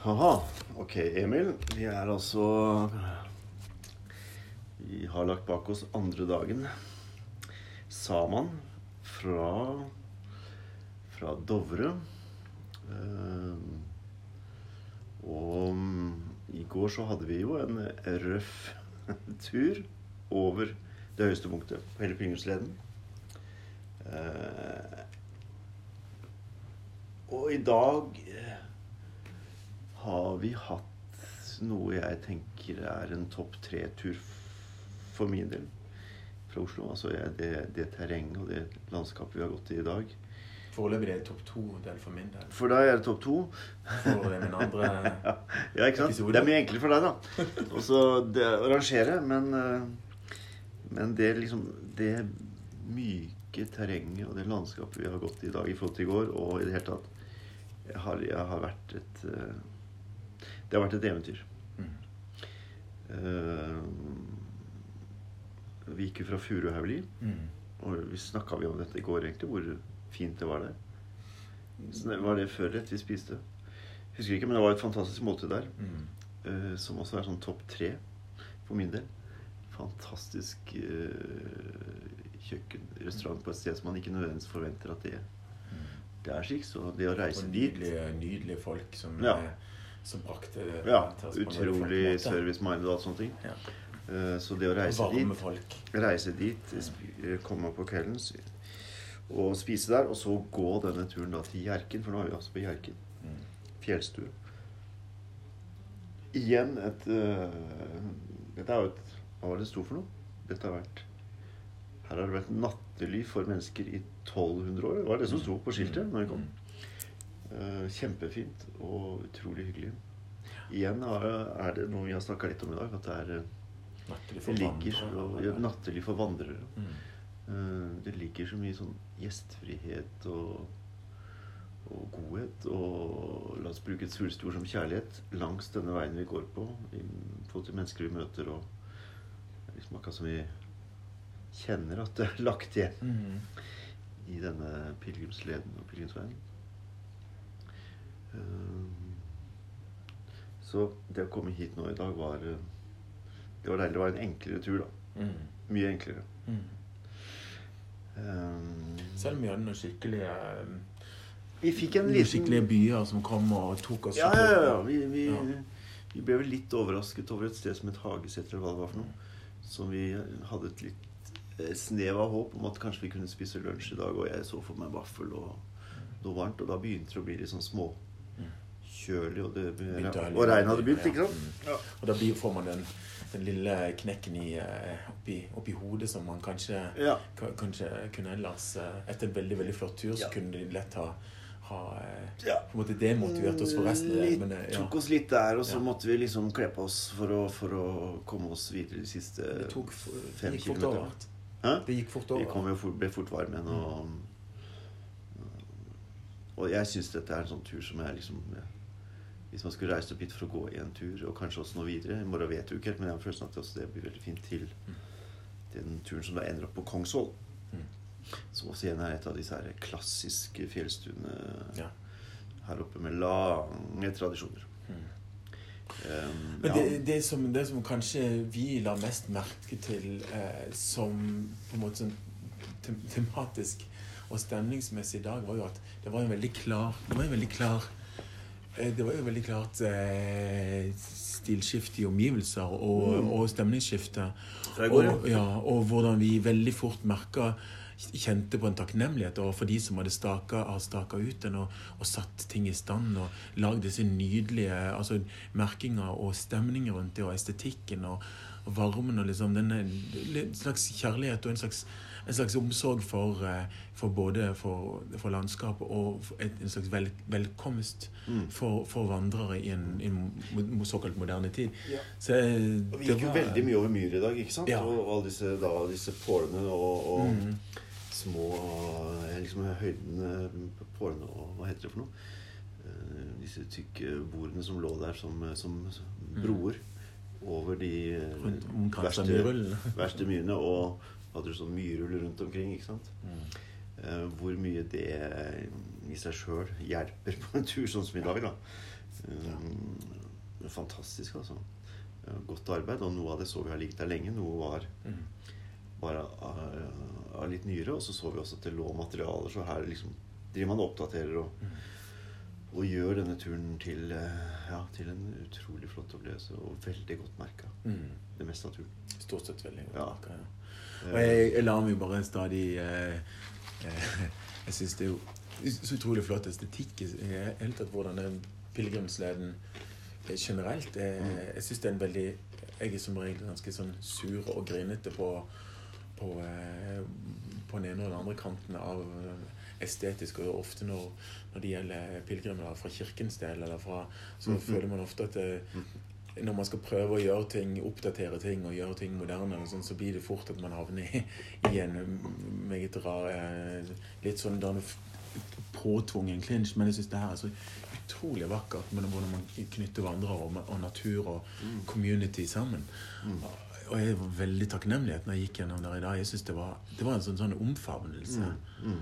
Haha. Ok, Emil. Vi er altså Vi har lagt bak oss andre dagen. Saman fra fra Dovre. Eh, og mm, i går så hadde vi jo en røff tur over det høyeste punktet på hele Pringelsleden. Eh, og i dag eh, har vi hatt noe jeg tenker er en topp tre-tur for min del fra Oslo. Altså det, det terrenget og det landskapet vi har gått i i dag. Foreløpig er det topp to-del for min del. For deg er det topp to. For min andre Ja, ikke sant? Episode. Det er mye enklere for deg, da. Og så det å rangere, men eh, Men det liksom Det myke terrenget og det landskapet vi har gått i i dag i forhold til i går, og i det hele tatt Jeg har, jeg har vært et eh, Det har vært et eventyr. Mm. Uh, vi gikk jo fra Furuhaugli, Mm. og vi snakka om dette i går, egentlig, hvor fint det var der. Så det var det førrett vi spiste. Husker ikke, men det var et fantastisk måltid der. Mm. Uh, som også er sånn topp tre for min del. Fantastisk uh, kjøkkenrestaurant på et sted som man ikke nødvendigvis forventer at det er. det er slik. Så det å reise Og dit nydelige, nydelige folk som, Ja. eh, som brakte det Ja, utrolig service-minded og alt sånne ting. Ja. Eh, så det å reise Varme dit folk. Reise dit, eh, komme på kvelden og spise der. Og så gå denne turen da til Hjerken, for nå er vi altså på Hjerken. Mm. Fjellstue. Igjen et uh, Dette er jo et Hva var det det sto for noe? Dette har vært Her har det vært natteliv for mennesker i 1200 år. Det var det som sto på skiltet når vi kom. Eh, kjempefint og utrolig hyggelig. Igjen er det noe vi har snakka litt om i dag, at det er øh, Nattelig for det ligger vandrere. ja, nattelig for vandrere. Mm. Eh, Det ligger så mye sånn gjestfrihet og, og godhet og la oss bruke et svulstord som kjærlighet langs denne veien vi går på i forhold til mennesker vi møter og liksom akkurat som vi kjenner at det er lagt igjen Mm. i denne pilegrimsleden og pilegrimsveien. Eh, Så det å komme hit nå i dag var eh, Det var deilig. Det var en enklere tur, da. Mm. Mye enklere. Mm. Um, Selv vi hadde noen skikkelige, Vi fikk en liten skikkelige byer som kom og tok oss Ja, ja, ja. Vi, vi, Ja. vi ble vel litt overrasket over et sted som het Hageseter, eller hva det var for noe. Som vi hadde et litt eh, snev av håp om at kanskje vi kunne spise lunsj i dag. Og jeg så for meg vaffel og noe varmt, og da begynte det å bli litt sånn småkjølig. Og, det, og regnet hadde begynt, ja. ikke sant? Ja. Og da blir- får man den, den lille knekken i, eh, oppi, oppi hodet som man kanskje, Ja. kanskje kunne ellers eh, Etter en veldig veldig flott tur så Ja. kunne de lett ha, ha eh, på en måte demotivert oss for resten. Litt, Men, tok oss litt der, og så måtte vi liksom kle på oss for å, for å komme oss videre de siste Det tok, fem det gikk fort kilometerne. over. Det gikk fort Vi over. kom jo fort, ble fort varme igjen. Og, og jeg syns dette er en sånn tur som er liksom ja, Hvis man skulle reist opp hit for å gå i en tur, og kanskje også noe videre I morgen vet du ikke helt, men jeg har følelsen at det blir veldig fint til den turen som da ender opp på Kongsvoll. Mm. Som også igjen er et av disse her klassiske fjellstuene Ja. her oppe med lange tradisjoner. Mm. Um, Men ja. det, det, som, det som kanskje vi la mest merke til eh, som på en måte sånn tematisk og stemningsmessig i dag, var jo at det var en veldig klar Det var en veldig klar det var jo veldig klart eh, stilskifte i omgivelser og, Mm. og stemningsskifte. Og, ja, og hvordan vi veldig fort merka Kjente på en takknemlighet overfor de som hadde staka, staka ut den og, og satt ting i stand og lagd disse nydelige altså, merkinger og stemninger rundt det, og estetikken og varmen og liksom denne En slags kjærlighet og en slags, en slags omsorg for, eh, for både for, for landskapet og et, en slags vel, velkomst Mm. for, for vandrere i en, i en såkalt moderne tid. Ja. Så eh, Og vi gikk jo veldig mye over myr i dag, ikke sant? Ja. Og, og alle disse, da, disse pålene og, og Mm. små eh, liksom høydene på pålene og hva heter det for noe? Eh, Disse tykke bordene som lå der som, som broer over de eh, Mm. Rundt omkranset av verste, verste myrene. Og hadde du sånn myrull rundt omkring, ikke sant? Mm. Eh, hvor mye det i seg sjøl hjelper på en tur sånn som i dag, da. Um, fantastisk, altså. Eh, Godt arbeid. Og noe av det så vi har ligget der lenge. Noe var Mm. av, av litt nyere. Og så så vi også at det lå materialer, så her liksom driver man og oppdaterer og, og gjør denne turen til, eh, ja, til en utrolig flott opplevelse. Og veldig godt merka. Mm. Det meste av turen. Stort sett veldig godt. Ja. merket, ja. Og jeg, jeg lar meg bare stadig eh, eh, Jeg syns det er jo så utrolig flott estetikk i hele tatt hvordan den pilegrimsleden eh, generelt. Er, Jeg syns det er en veldig Jeg er som regel ganske sånn sur og grinete på, på, eh, på den ene og den andre kanten av eh, estetisk, og ofte når, når det gjelder pilegrimer fra kirkens del, eller fra, så Mhm. føler man ofte at det, når man skal prøve å gjøre ting, oppdatere ting og gjøre ting moderne, og sånn, så blir det fort at man havner i, i en meget rar eh, Litt sånn påtvungen clinch. Men jeg syns det her er så utrolig vakkert med hvordan man knytter vandrere og, og natur og community sammen. Og jeg var veldig takknemlig når jeg gikk gjennom der i dag. Jeg synes det var, det var en sånn, sånn omfavnelse. Mm.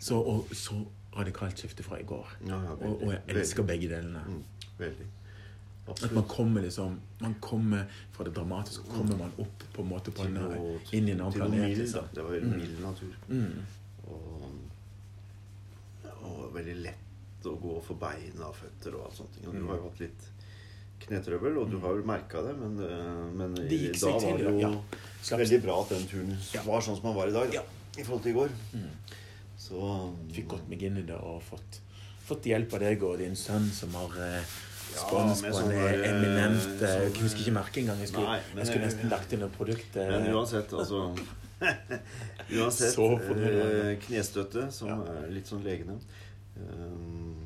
Så, og så radikalt skifte fra i går. Ja, ja, og, og jeg veldig. elsker begge delene. Mm. Veldig. At man kommer liksom Man kommer fra det dramatiske, så kommer man opp på en måte på en, inn i en annen planet. mild, liksom. Det var veldig mild natur. Mm. Og, og veldig lett å gå for beina og føtter og alt sånt. Og du Mm. har jo hatt litt knetrøbbel, og du har jo merka det, men, eh, men Det da var det jo ja. Veldig bra at den turen Ja. var sånn som den var i dag, da, Ja. i forhold til i går. Mm. Så Fikk gått meg inn i det og fått, fått hjelp av deg og din sønn, som har eh, spons på en sånn eminent sånn- Jeg husker ikke merket engang. Jeg skulle, Nei, jeg skulle jeg- nesten lagt inn et produkt. eh, Men uansett, altså Uansett, eh, knestøtte, som Ja. er litt sånn legende. Um,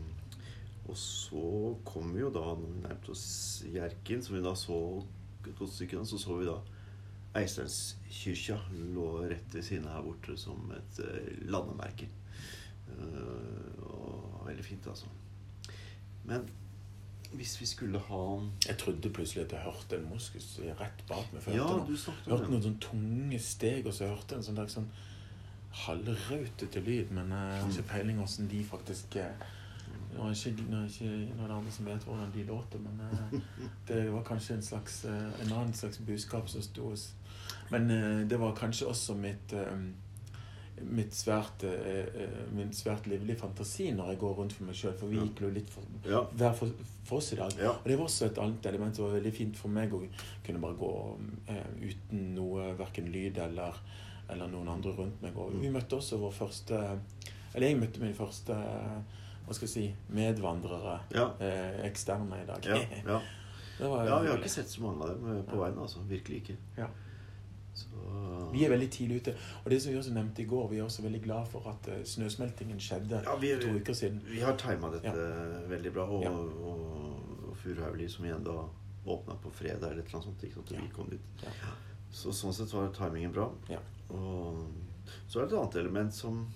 og så kom vi jo da, når vi nærmet oss Hjerkinn, som vi da så et godt stykke, så så vi da Eisteinskirka lå rett ved siden her borte som et uh, landemerke. Uh, og veldig fint, altså. Men hvis vi skulle ha Jeg trodde plutselig at jeg hørte en moskus rett bak meg. for jeg Ja, hørte noe- du hørte noen sånne tunge steg, og så hørte jeg en sånn, der, sånn halvrautete lyd. Men jeg har ikke peiling åssen de faktisk eh, Nå er ikke, nå er ikke noen andre som vet hvordan de låter, men eh, det var kanskje en slags eh, en annen slags budskap som sto hos Men eh, det var kanskje også mitt eh, mitt svært, eh, eh, min svært livlige fantasi når jeg går rundt for meg sjøl. For vi gikk jo litt for, Ja. hver for, for oss i dag. Ja. Og det var også et annet element som var veldig fint for meg å kunne bare gå eh, uten noe, verken lyd eller, eller noen andre rundt meg. Og vi møtte også vår første Eller jeg møtte min første hva skal jeg si, medvandrere, Ja. eh, eksterne i dag. Ja, ja. Det var ja, vi har ikke sett så mange av dem eh, på veien, altså. Virkelig ikke. Ja. Så Vi er veldig tidlig ute. Og det som vi også nevnte i går, vi er også veldig glad for at eh, snøsmeltingen skjedde Ja, vi- for to uker siden. Vi har tima dette Ja. veldig bra. Og, Ja. og, og Furuhaugli, som igjen da åpna på fredag eller annet sånt. Ikke sant? Og vi kom dit. Så sånn sett var timingen bra. Ja. Og så er det et annet element som,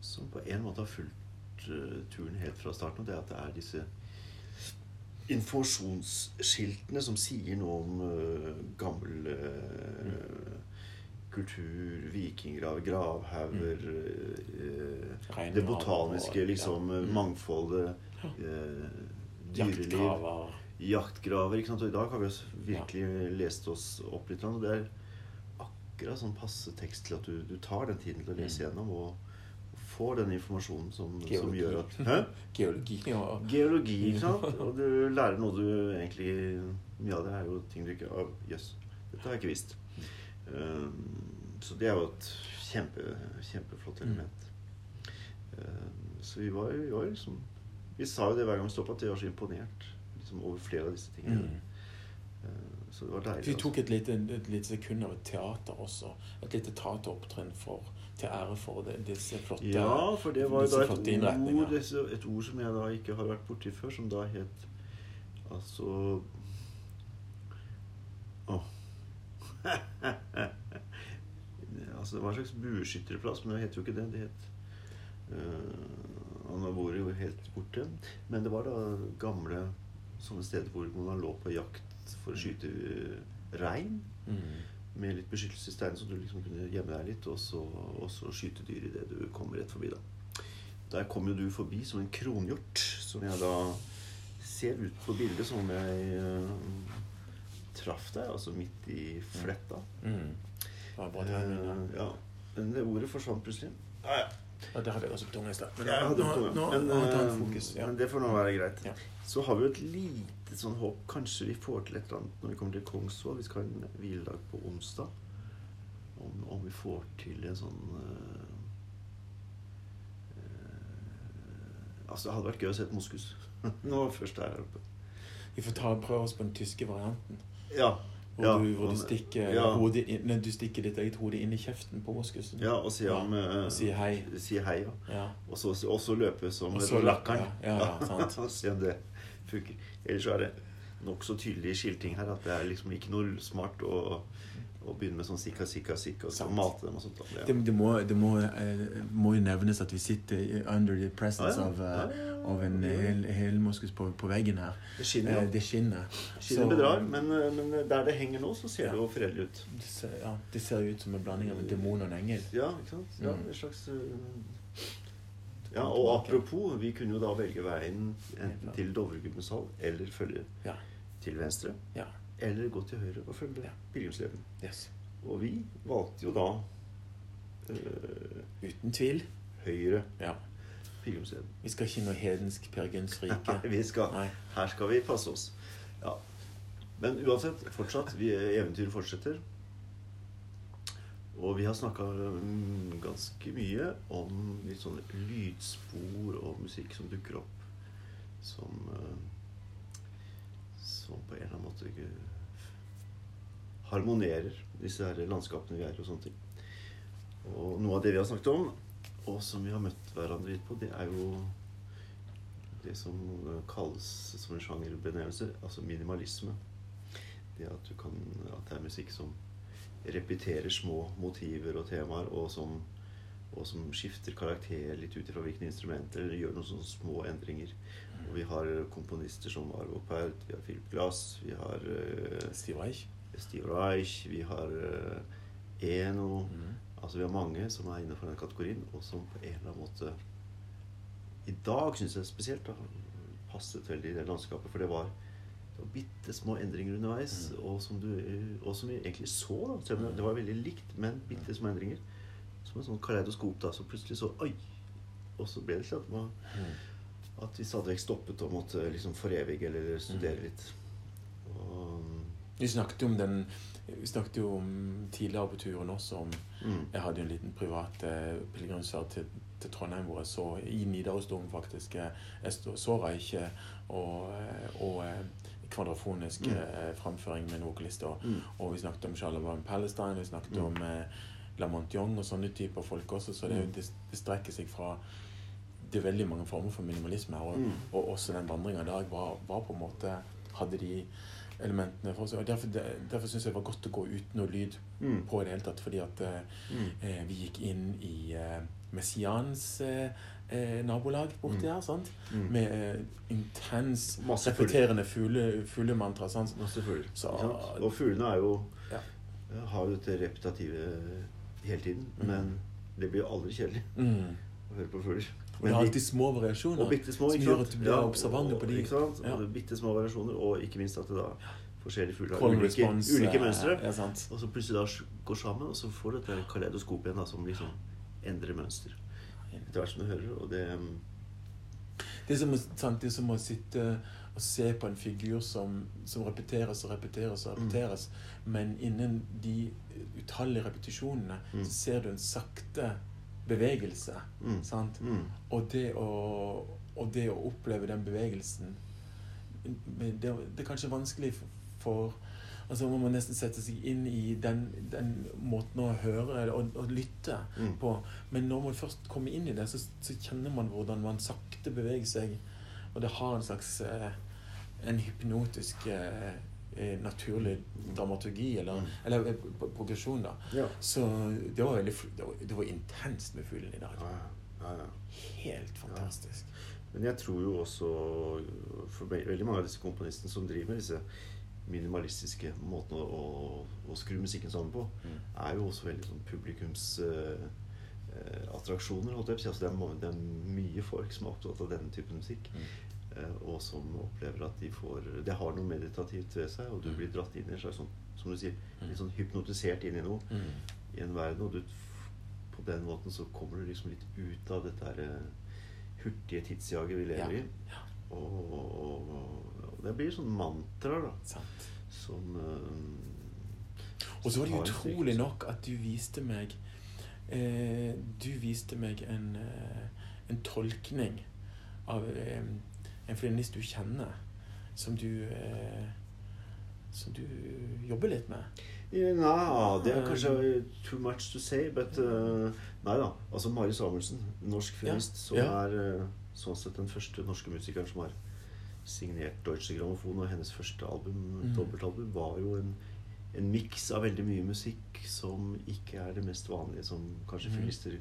som på en måte har fulgt eh, turen helt fra starten, og det er at det er disse informasjonsskiltene som sier noe om uh, gammel eh, kultur, vikinggrav, gravhauger Reingraver Det botaniske, og- liksom, ja. Mangfoldet. dyreliv. Jaktgraver. Jaktgraver. ikke sant? Og i dag har vi virkelig virkelig lest oss opp litt. Og det er akkurat sånn passe tekst til at du, du tar den tiden til å lese Mm. gjennom og får den informasjonen som, som gjør at Hæ? Geologi og Geologi, ikke sant? Og du lærer noe du egentlig Mye av det er jo ting du ikke jøss. dette har jeg ikke visst. Um, så det er jo et kjempe, kjempeflott Mm. element. Um, så vi var, vi var liksom Vi sa jo det hver gang vi stoppa, at vi var så imponert liksom, over flere av disse tingene. mm. Uh, så det var deilig. Vi altså. tok et lite, et lite sekund av et teater også. Et lite teateropptrinn for, til ære for det, disse flotte Ja, for det var jo da et ord, et ord som jeg da ikke har vært borti før, som da het Altså Åh. altså, det var en slags bueskytterplass, men det het jo ikke det. Det het uh, Han var jo helt borte. Men det var da gamle sånne steder hvor man lå på jakt for å skyte uh, rein Mm. Med litt beskyttelse så du liksom kunne gjemme deg litt, og så, og så skyte dyr idet du kom rett forbi. da. Der kom jo du forbi som en kronhjort, som jeg da ser ut på bildet som om jeg uh, traff deg, altså midt i fletta. Mm. Det bare det timing, ja. Eh, ja. Men det ordet forsvant plutselig. Ja, ja. Ja, det hadde jeg også på tunga i stad. Men Ja, nå, nå, men, nå tatt eh. Ja. men det får nå være greit. Ja. Så har vi jo et lite sånn håp. Kanskje vi får til et eller annet når vi kommer til Kongsvoll. Vi skal ha en hviledag på onsdag. Om, om vi får til en sånn eh, eh, Altså, det hadde vært gøy å se et moskus. Nå først er her oppe. Vi får ta prøve oss på den tyske varianten. Ja. Hvor, ja, du, hvor du, stikker, ja. hodet nei, du stikker ditt eget hode inn i kjeften på moskusen. Ja, og sier, om, eh, og sier hei. Si hei, ja. Ja. Og så og så løpe som lakkeren. ja, ja, ja, sant. Funker. Ellers så er det nokså tydelig skilting her at det er liksom ikke noe smart å, å begynne med sånn sikka, sikka, sikka og så mate dem og sånt. Ja. Det, Det, må, det må, uh, må nevnes at vi sitter under the presence Ja, ja. of, uh, Ja, ja, ja. av en hel, helmoskus på, på veggen her. det skinner Ja. jo. det skinner. Skinner bedrar, men, eh, men der det henger nå, så ser Ja. det jo fredelig ut. Det ser, ja, det ser ut som en blanding av en demon og en engel. Ja, ikke sant? Ja, Mm. en slags eh, Ja, og apropos, vi kunne jo da velge veien enten til Dovregubbens hall eller følge Ja. til venstre. ja. Eller gå til høyre og følge Ja. pilegrimsleden. Yes. Og vi valgte jo da øh, Uten tvil. høyre Ja. pilegrimsleden. Vi skal ikke noe hedensk Per vi skal, Nei. her skal vi passe oss. Ja. Men uansett, fortsatt, vi, eventyret fortsetter. Og vi har snakka ganske mye om litt sånne lydspor og musikk som dukker opp. Som eh, Som på en eller annen måte ikke harmonerer disse her landskapene vi er i, og sånne ting. Og noe av det vi har snakket om, og som vi har møtt hverandre litt på, det er jo det som kalles som en sjangerbenevnelse, altså minimalisme. Det at, kan, at det er musikk som repeterer små motiver og temaer, og som, og som skifter karakter litt ut ifra hvilke instrumenter, eller gjør noen sånne små endringer. Og vi har komponister som Arvo Pärt, vi har Philip Glass, vi har uh, Steve Reich. Steve Reich, vi har uh, Eno mm. Altså Vi har mange som er innenfor den kategorien, og som på en eller annen måte I dag syns jeg spesielt da, passet veldig i det landskapet. For det var, var bitte små endringer underveis, Mm. og, som du, og som vi egentlig så. da selv om Det var veldig likt, men bitte små endringer. Som en sånn kaleidoskop. da, Så plutselig så Oi! Og så ble det til at, man, Mm. at vi stadig vekk stoppet og måtte liksom forevige eller studere litt. Og, Vi snakket jo om den Vi snakket jo om tidligere på turen også om mm, Jeg hadde en liten privat eh, pilegrimsferd til, til Trondheim hvor jeg så i Nidarosdomen faktisk eh, Jeg så Reich og, og, og eh, kvadrafonisk Mm. eh, framføring med en vokalist. Og, mm, og vi snakket om Charlemagne Palestine, vi snakket Mm. om eh, Lamont Young og sånne typer folk også. Så det, Mm. det, det strekker seg fra Det er veldig mange former for minimalisme her. Og, Mm. og også den vandringa i dag var, var på en måte Hadde de elementene for seg. Og derfor, derfor syns jeg det var godt å gå uten noe lyd mm, på i det hele tatt. Fordi at eh, mm. eh, vi gikk inn i eh, Messians eh, eh, nabolag borti Mm. her. sant? Mm. Med eh, intens Masse repeterende fugle, fuglemantra. sant? Masse fugler. Så- Og fuglene er jo Ja. har jo dette repetative hele tiden. Mm. Men det blir jo aldri kjedelig Mm. å høre på fugler. Og det er alltid små variasjoner og bitte små, som gjør at du blir observante på de. Ikke sant? Ja. Og bitte små variasjoner, og ikke minst at det da forskjellige fugler har ulike, ulike eh, mønstre. Ja. Og så plutselig da går sammen, og så får du dette kaleidoskopet igjen da, som liksom endrer mønster etter hvert som du hører. Og det um, Det er som, er som å sitte og se på en figur som, som repeteres og repeteres og Mm. Men innen de utallige repetisjonene Mm. så ser du en sakte bevegelse. mm, Sant? mm, Og det å, og det å oppleve den bevegelsen det, det er kanskje vanskelig for, for Altså Man må nesten sette seg inn i den, den måten å høre og, og lytte mm. på. Men når man først kommer inn i det, så, så kjenner man hvordan man sakte beveger seg. Og det har en slags eh, En hypnotisk eh, eh, naturlig dramaturgi, eller, Mm. eller progresjon, da. Ja. Så det var veldig det var, det var intenst med fuglen i dag. Ja, ja, ja. Helt fantastisk. Men jeg tror jo også For veldig mange av disse komponistene som driver med disse minimalistiske måten å, å, å skru musikken sammen på, Mm. er jo også veldig sånn publikumsattraksjoner, Uh, på å si. Altså det, det er mye folk som er opptatt av denne typen musikk. Mm. eh, og som opplever at de får Det har noe meditativt ved seg, og du blir dratt inn i en slags sånn, som du sier, litt sånn hypnotisert inn i noe. Mm. I en verden, og du, på den måten så kommer du liksom litt ut av dette her eh, hurtige tidsjaget vi lever Ja. i. Og, og, og det blir sånn mantraer, da. Sant. Som uh, Og så var det utrolig styrke. nok at du viste meg eh, Du viste meg en, eh, en tolkning av eh, en fiolinist du kjenner, som du eh, Som du jobber litt med. Ja, Nei, det er kanskje too much to say, but uh, Nei da. Altså Mari Samuelsen, norsk som Ja. er uh, sånn sett den første norske musikeren som har signert Deutsche Grammophon, og hennes første album, Mm. dobbeltalbum, var jo en, en miks av veldig mye musikk som ikke er det mest vanlige som kanskje Mm. fiolister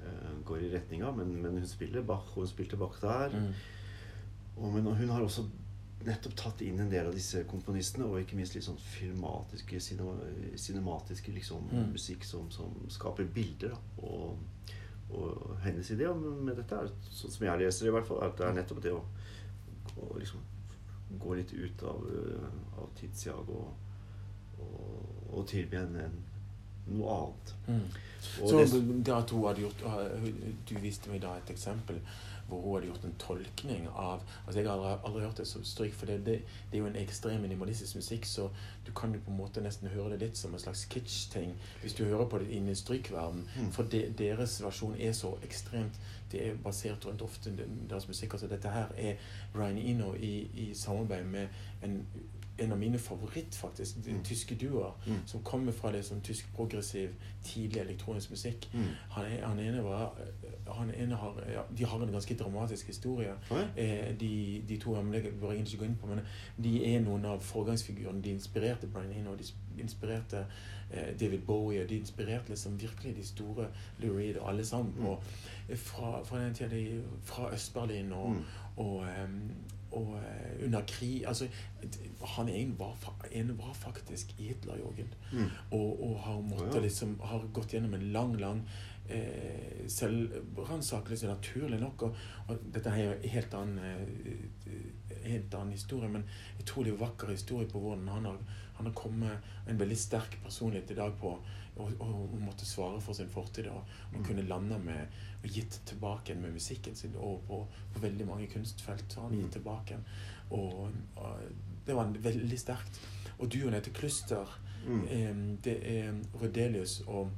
uh, går i retning av, men, men hun spiller Bach, og hun spilte Bach der. Mm. Og, men hun har også nettopp tatt inn en del av disse komponistene, og ikke minst litt sånn filmatiske, cinema, cinematiske liksom, Mm. musikk som, som skaper bilder. Da. Og, og hennes idé med med dette er, sånn som jeg leser det i hvert fall, er at det er nettopp det å, å liksom gå litt ut av, uh, av tidsjag og, og, og tilby en, en, noe annet. Mm. Og Så det- det at hun hadde gjort Du viste meg da et eksempel hvor hun hadde gjort en tolkning av altså Jeg har aldri, aldri hørt det som stryk, for det, det, det er jo en ekstrem minimalistisk musikk, så du kan jo på en måte nesten høre det litt som en slags kitsch-ting hvis du hører på det innen strykverden. Mm. For de, deres versjon er så ekstremt Det er basert rundt ofte deres musikk. Altså dette her er Ryan Eno i, i samarbeid med en en av mine favoritt, faktisk, de Mm. tyske duoer, Mm. som kommer fra det som tysk progressiv, tidlig elektronisk musikk. Mm. Han, er, han ene var han ene har, ja, De har en ganske dramatisk historie. Eh, de, de to gamle bør jeg ikke gå inn på, men de er noen av foregangsfigurene. De inspirerte Brian Eno, de inspirerte eh, David Bowie, og de inspirerte liksom virkelig de store Lou Reed og alle sammen. Mm. Og eh, fra, fra den tida de, fra Øst-Berlin og, Mm. og, em, og eh, under krig altså, Han ene var, en var faktisk i Hitlerjugend. Mm. Og, og har måttet Å, ja. liksom Har gått gjennom en lang, lang eh, selvransakelse, naturlig nok. Og, og dette er jo en helt annen, eh, helt annen historie, men utrolig vakker historie på hvordan han har, han har kommet en veldig sterk personlighet i dag på og, og måtte svare for sin fortid. Og, og Mm. kunne lande med og gitt tilbake med musikken sin. Og på, på veldig mange kunstfelt har han Mm. gitt tilbake igjen. Og, og det var veldig sterkt. Og duoen heter Kluster. Mm. Eh, det er Rødelius og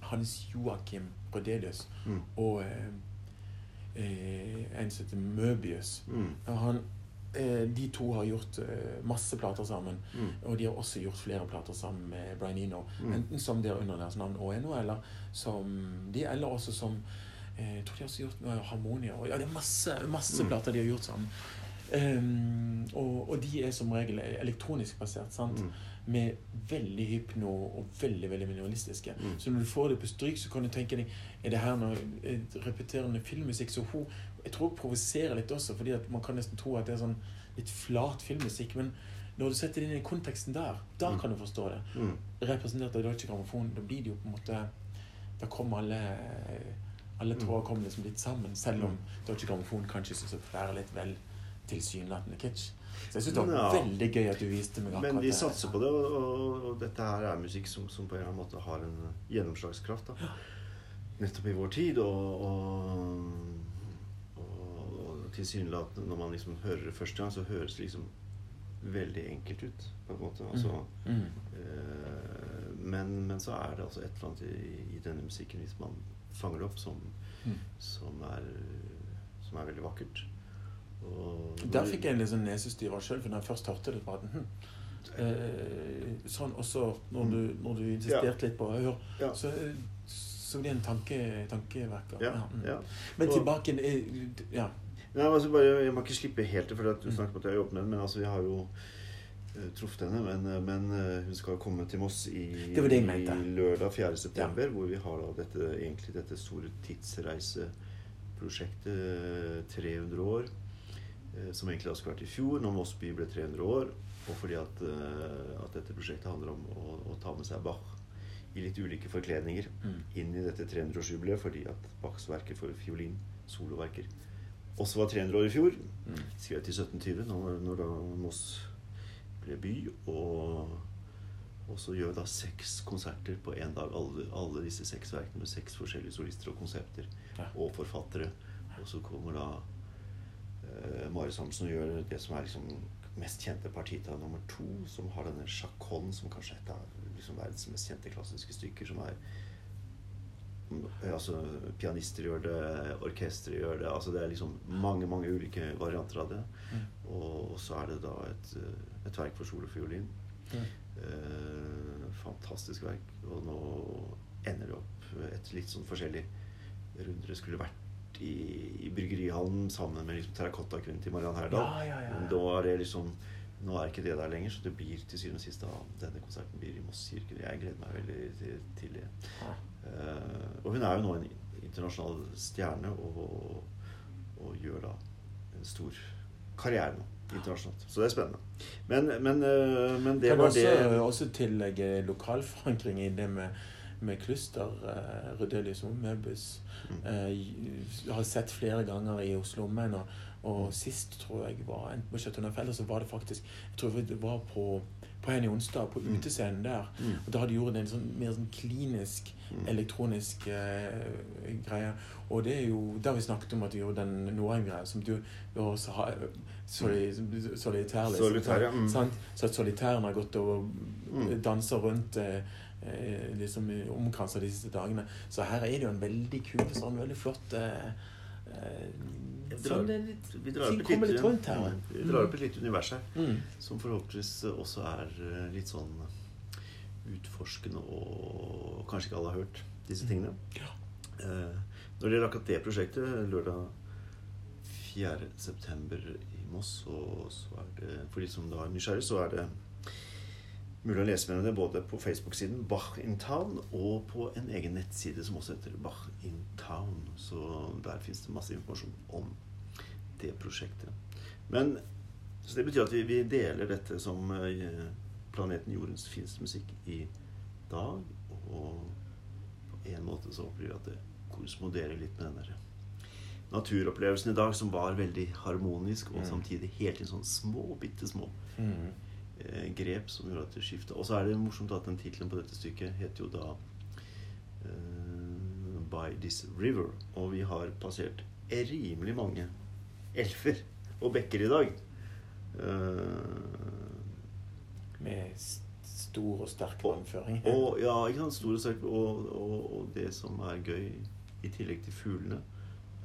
Hans Joakim Rødelius Mm. og eh, eh, en som heter Møbius. Mm. Og Han, de to har gjort eh, masse plater sammen. Mm. Og de har også gjort flere plater sammen med Brian Eno. Mm. Enten som der under deres navn Eno, eller som de, eller også som eh, Jeg tror de har også gjort noe Harmonia. Og, ja, det er masse, masse Mm. plater de har gjort sammen. Um, og, og de er som regel elektronisk basert. sant? Mm. Med veldig hypno og veldig veldig minimalistiske. Mm. Så når du får det på stryk, så kan du tenke deg Er det her noe eh, repeterende filmmusikk? Så hun jeg tror hun provoserer litt også, fordi at man kan nesten tro at det er sånn litt flat filmmusikk. Men når du setter det inn i konteksten der, da Mm. kan du forstå det. Mm. Representert av Deutsche Grammophon, da blir det jo på en måte Da kommer alle alle Mm. tråder kommer liksom litt sammen, selv om Deutsche Grammophon kanskje syns det er litt vel tilsynelatende kitsch. Så jeg syns det var Ja. veldig gøy at du viste meg akkurat Men vi satser på det, og, og, og dette her er musikk som, som på en eller annen måte har en gjennomslagskraft. Da. Nettopp i vår tid. Og, og tilsynelatende, når man liksom hører det første gang, så høres det liksom veldig enkelt ut. på en måte. Altså, Mm. eh, men, men så er det altså et eller annet i, i denne musikken, hvis man fanger det opp, som, Mm. som, er, som er veldig vakkert. Og, Der fikk jeg en litt sånn sjøl, for når jeg først hørte det, bare hm. eh, Sånn også når du, når du insisterte litt på Mm. Ja. så, så blir det en tanke, tankevekker. Ja, mm. ja. Men tilbake eh, Ja. Nei, altså bare, Jeg må ikke slippe helt det, for du snakket om at jeg har jobbet med henne. Men altså, vi har jo uh, truffet henne. Men, eh, men eh, hun skal komme til Moss i, Det det i lørdag 4. september. Hvor vi har da dette, egentlig dette store tidsreiseprosjektet 300 år. Som egentlig da skulle vært i fjor, når Moss by ble 300 år. Og fordi at, at dette prosjektet handler om å, å ta med seg Bach i litt ulike forkledninger Mm. inn i dette 300-årsjubileet fordi at Bachs verker for fiolin, soloverker, også var 300 år i fjor. Skrevet i 1720, når, når da Moss ble by. Og, og så gjør vi da seks konserter på én dag. Alle, alle disse seks verkene med seks forskjellige solister og konsepter. Ja. Og forfattere. Og så kommer da eh, Mari Samuelsen og gjør det som er liksom mest kjente partita nummer to, som har denne Chacon, som kanskje er et av liksom verdens mest kjente klassiske stykker, som er mm, Altså, pianister gjør det, orkestre gjør det Altså, det er liksom mange, mange ulike varianter av det. Mm. Og så er det da et, et verk for sol og fiolin. Mm. Eh, fantastisk verk. Og nå ender det opp et litt sånn forskjellig runder. Det skulle vært i, i Bryggerihallen sammen med liksom terrakottakvinnen til Mariann Herdal. Ja, ja, ja, ja. Men Da er det liksom Nå er ikke det der lenger, så det blir til syvende og sist denne konserten blir i Moss kirke. Jeg gleder meg veldig til, til det. Eh, og hun er jo nå en internasjonal stjerne og, og gjør da en stor karriere nå internasjonalt. Så det er spennende. Men, men, eh, men det kan var også, det også tillegge lokalforankring i det med, med kluster. Uh, Rudelius Møbus. Mm. Uh, har sett flere ganger i Oslo Omegn. Og, og sist tror jeg var enten på Chateau Neufeld, så var det faktisk Jeg tror det var på, på Henny Onsdag, på Mm. utescenen der. Mm. Og da hadde de gjort en sånn, mer sånn klinisk, Mm. elektronisk eh, greie. Og det er jo Da vi snakket om at vi gjorde den Norheim-greia, som du har soli, Solitær, liksom. Solitær, ja. Mm. Sant? Så at solitæren har gått og Mm. danser rundt eh, eh, liksom omkransa de siste dagene. Så her er det jo en veldig kul, sånn veldig flott eh, eh, drar- litt, Vi drar opp et lite- litt rundt her. Mm. Vi drar opp et lite univers her. Mm. Som forhåpentligvis også er eh, litt sånn utforskende og kanskje ikke alle har hørt disse tingene. Ja. Eh, når det gjelder akkurat det prosjektet, lørdag 4. september i Moss, og så er det for de som da er nysgjerrig, så er det mulig å lese mer om det både på Facebook-siden Bach in Town og på en egen nettside som også heter Bach in Town. Så der fins det masse informasjon om det prosjektet. Men Så det betyr at vi, vi deler dette som eh, planeten Jordens fineste musikk i dag. Og på en måte så opplever vi at det korresponderer litt med den der naturopplevelsen i dag, som var veldig harmonisk, og Mm. samtidig helt i sånn små, bitte små Mm. Eh, grep som gjorde at det skifta. Og så er det morsomt at den tittelen på dette stykket heter jo da uh, By This River. Og vi har passert rimelig mange elfer og bekker i dag. Uh, Med stor og sterk vannføring. og ja, ikke sant, store sterk, og, og, og det som er gøy, i tillegg til fuglene,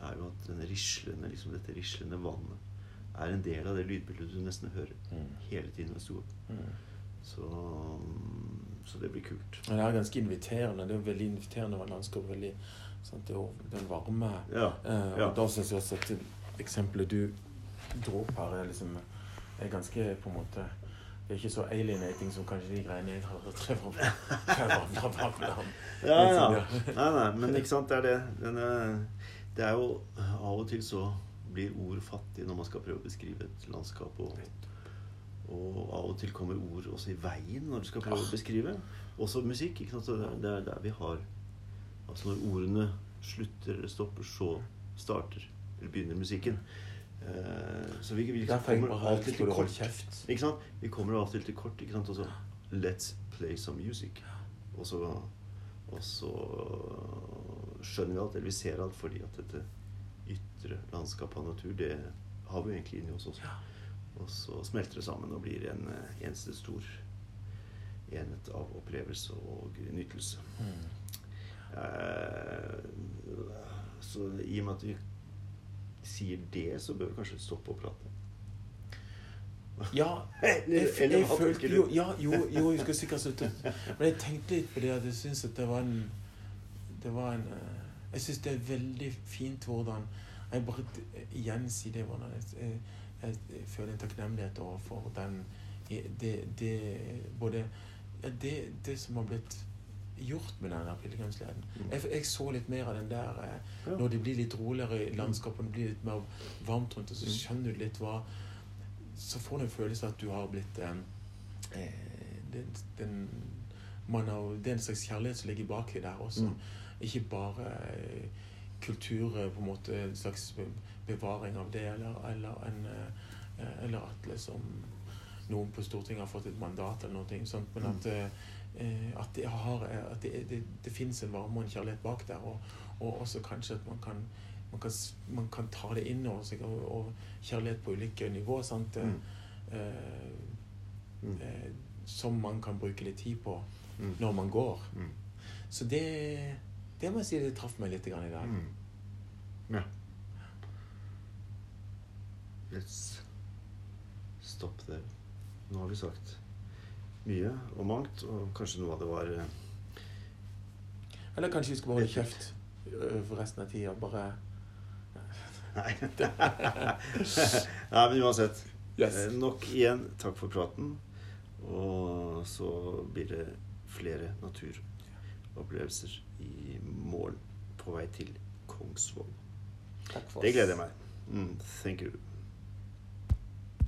er jo at den rislende, liksom dette rislende vannet er en del av det lydbildet du nesten hører Mm. hele tiden ved stua. Mm. Så, så det blir kult. Det er ganske inviterende. Det er jo veldig inviterende landskap. Veldig, sant? Det er jo den varme Ja. eh, ja. Og da syns jeg også at eksempelet du dro opp her, er liksom er ganske på en måte det er ikke så alienating som kanskje de greiene jeg har drevet med. Ja, ja. Nei, nei, men ikke sant, det er det. Denne, det er jo Av og til så blir ord fattige når man skal prøve å beskrive et landskap. Og, og av og til kommer ord også i veien når du skal prøve å beskrive. Også musikk. ikke sant, så det, er der vi har Altså når ordene slutter eller stopper, så starter eller begynner musikken. Eh, så vi, vi kommer av skulle til kort. Ikke sant? Vi kommer av og til til kort. ikke sant? Og så Let's play some music. Og så, og så skjønner vi alt, eller vi ser alt, fordi at dette ytre landskap av natur, det har vi jo egentlig inni oss også. Og så smelter det sammen og blir en eh, eneste stor enhet av opplevelse og nytelse. Mm. Eh, så i og med at vi sier det, så bør vi kanskje stoppe å prate. Ja, jeg, jeg følte jo, ja, jo, jo, jeg skal sikkert slutte. Men jeg tenkte litt på det at jeg syns at det var en Det var en eh, Jeg syns det er veldig fint hvordan Jeg bare igjen sier det hvordan jeg, jeg, jeg, føler en takknemlighet overfor den det, det både ja, det, det som har blitt gjort med denne pilegrimsleden. Mm. Jeg, jeg så litt mer av den der eh, Når det blir litt roligere i landskapet, det blir litt mer varmt rundt, og så Mm. skjønner du litt hva Så får du en følelse av at du har blitt eh, eh, den, den, man har, Det er en slags kjærlighet som ligger baki der også. Mm. Ikke bare eh, kultur, på en måte en slags bevaring av det, eller, eller, en, eh, eller at liksom noen på Stortinget har fått et mandat eller noe sånt, men at, eh, at, det, har, at det, det, det finnes en varme og en kjærlighet bak der, og, og også kanskje at man kan, man kan, man kan ta det inn over seg, og, og, kjærlighet på ulike nivå. Mm. Eh, Mm. eh, som man kan bruke litt tid på Mm. når man går. Mm. Så det, det må jeg si det traff meg litt grann i dag. Mm. Ja. Let's stop there. Nå har vi sagt mye og mangt, og kanskje noe av det var eh, Eller kanskje vi skal holde kjeft øh, for resten av tida. Bare Nei. Nei, men uansett. Yes. Eh, Nok igjen takk for praten. Og så blir det flere naturopplevelser i morgen på vei til Kongsvoll. Takk for Det gleder jeg meg. Mm, thank you.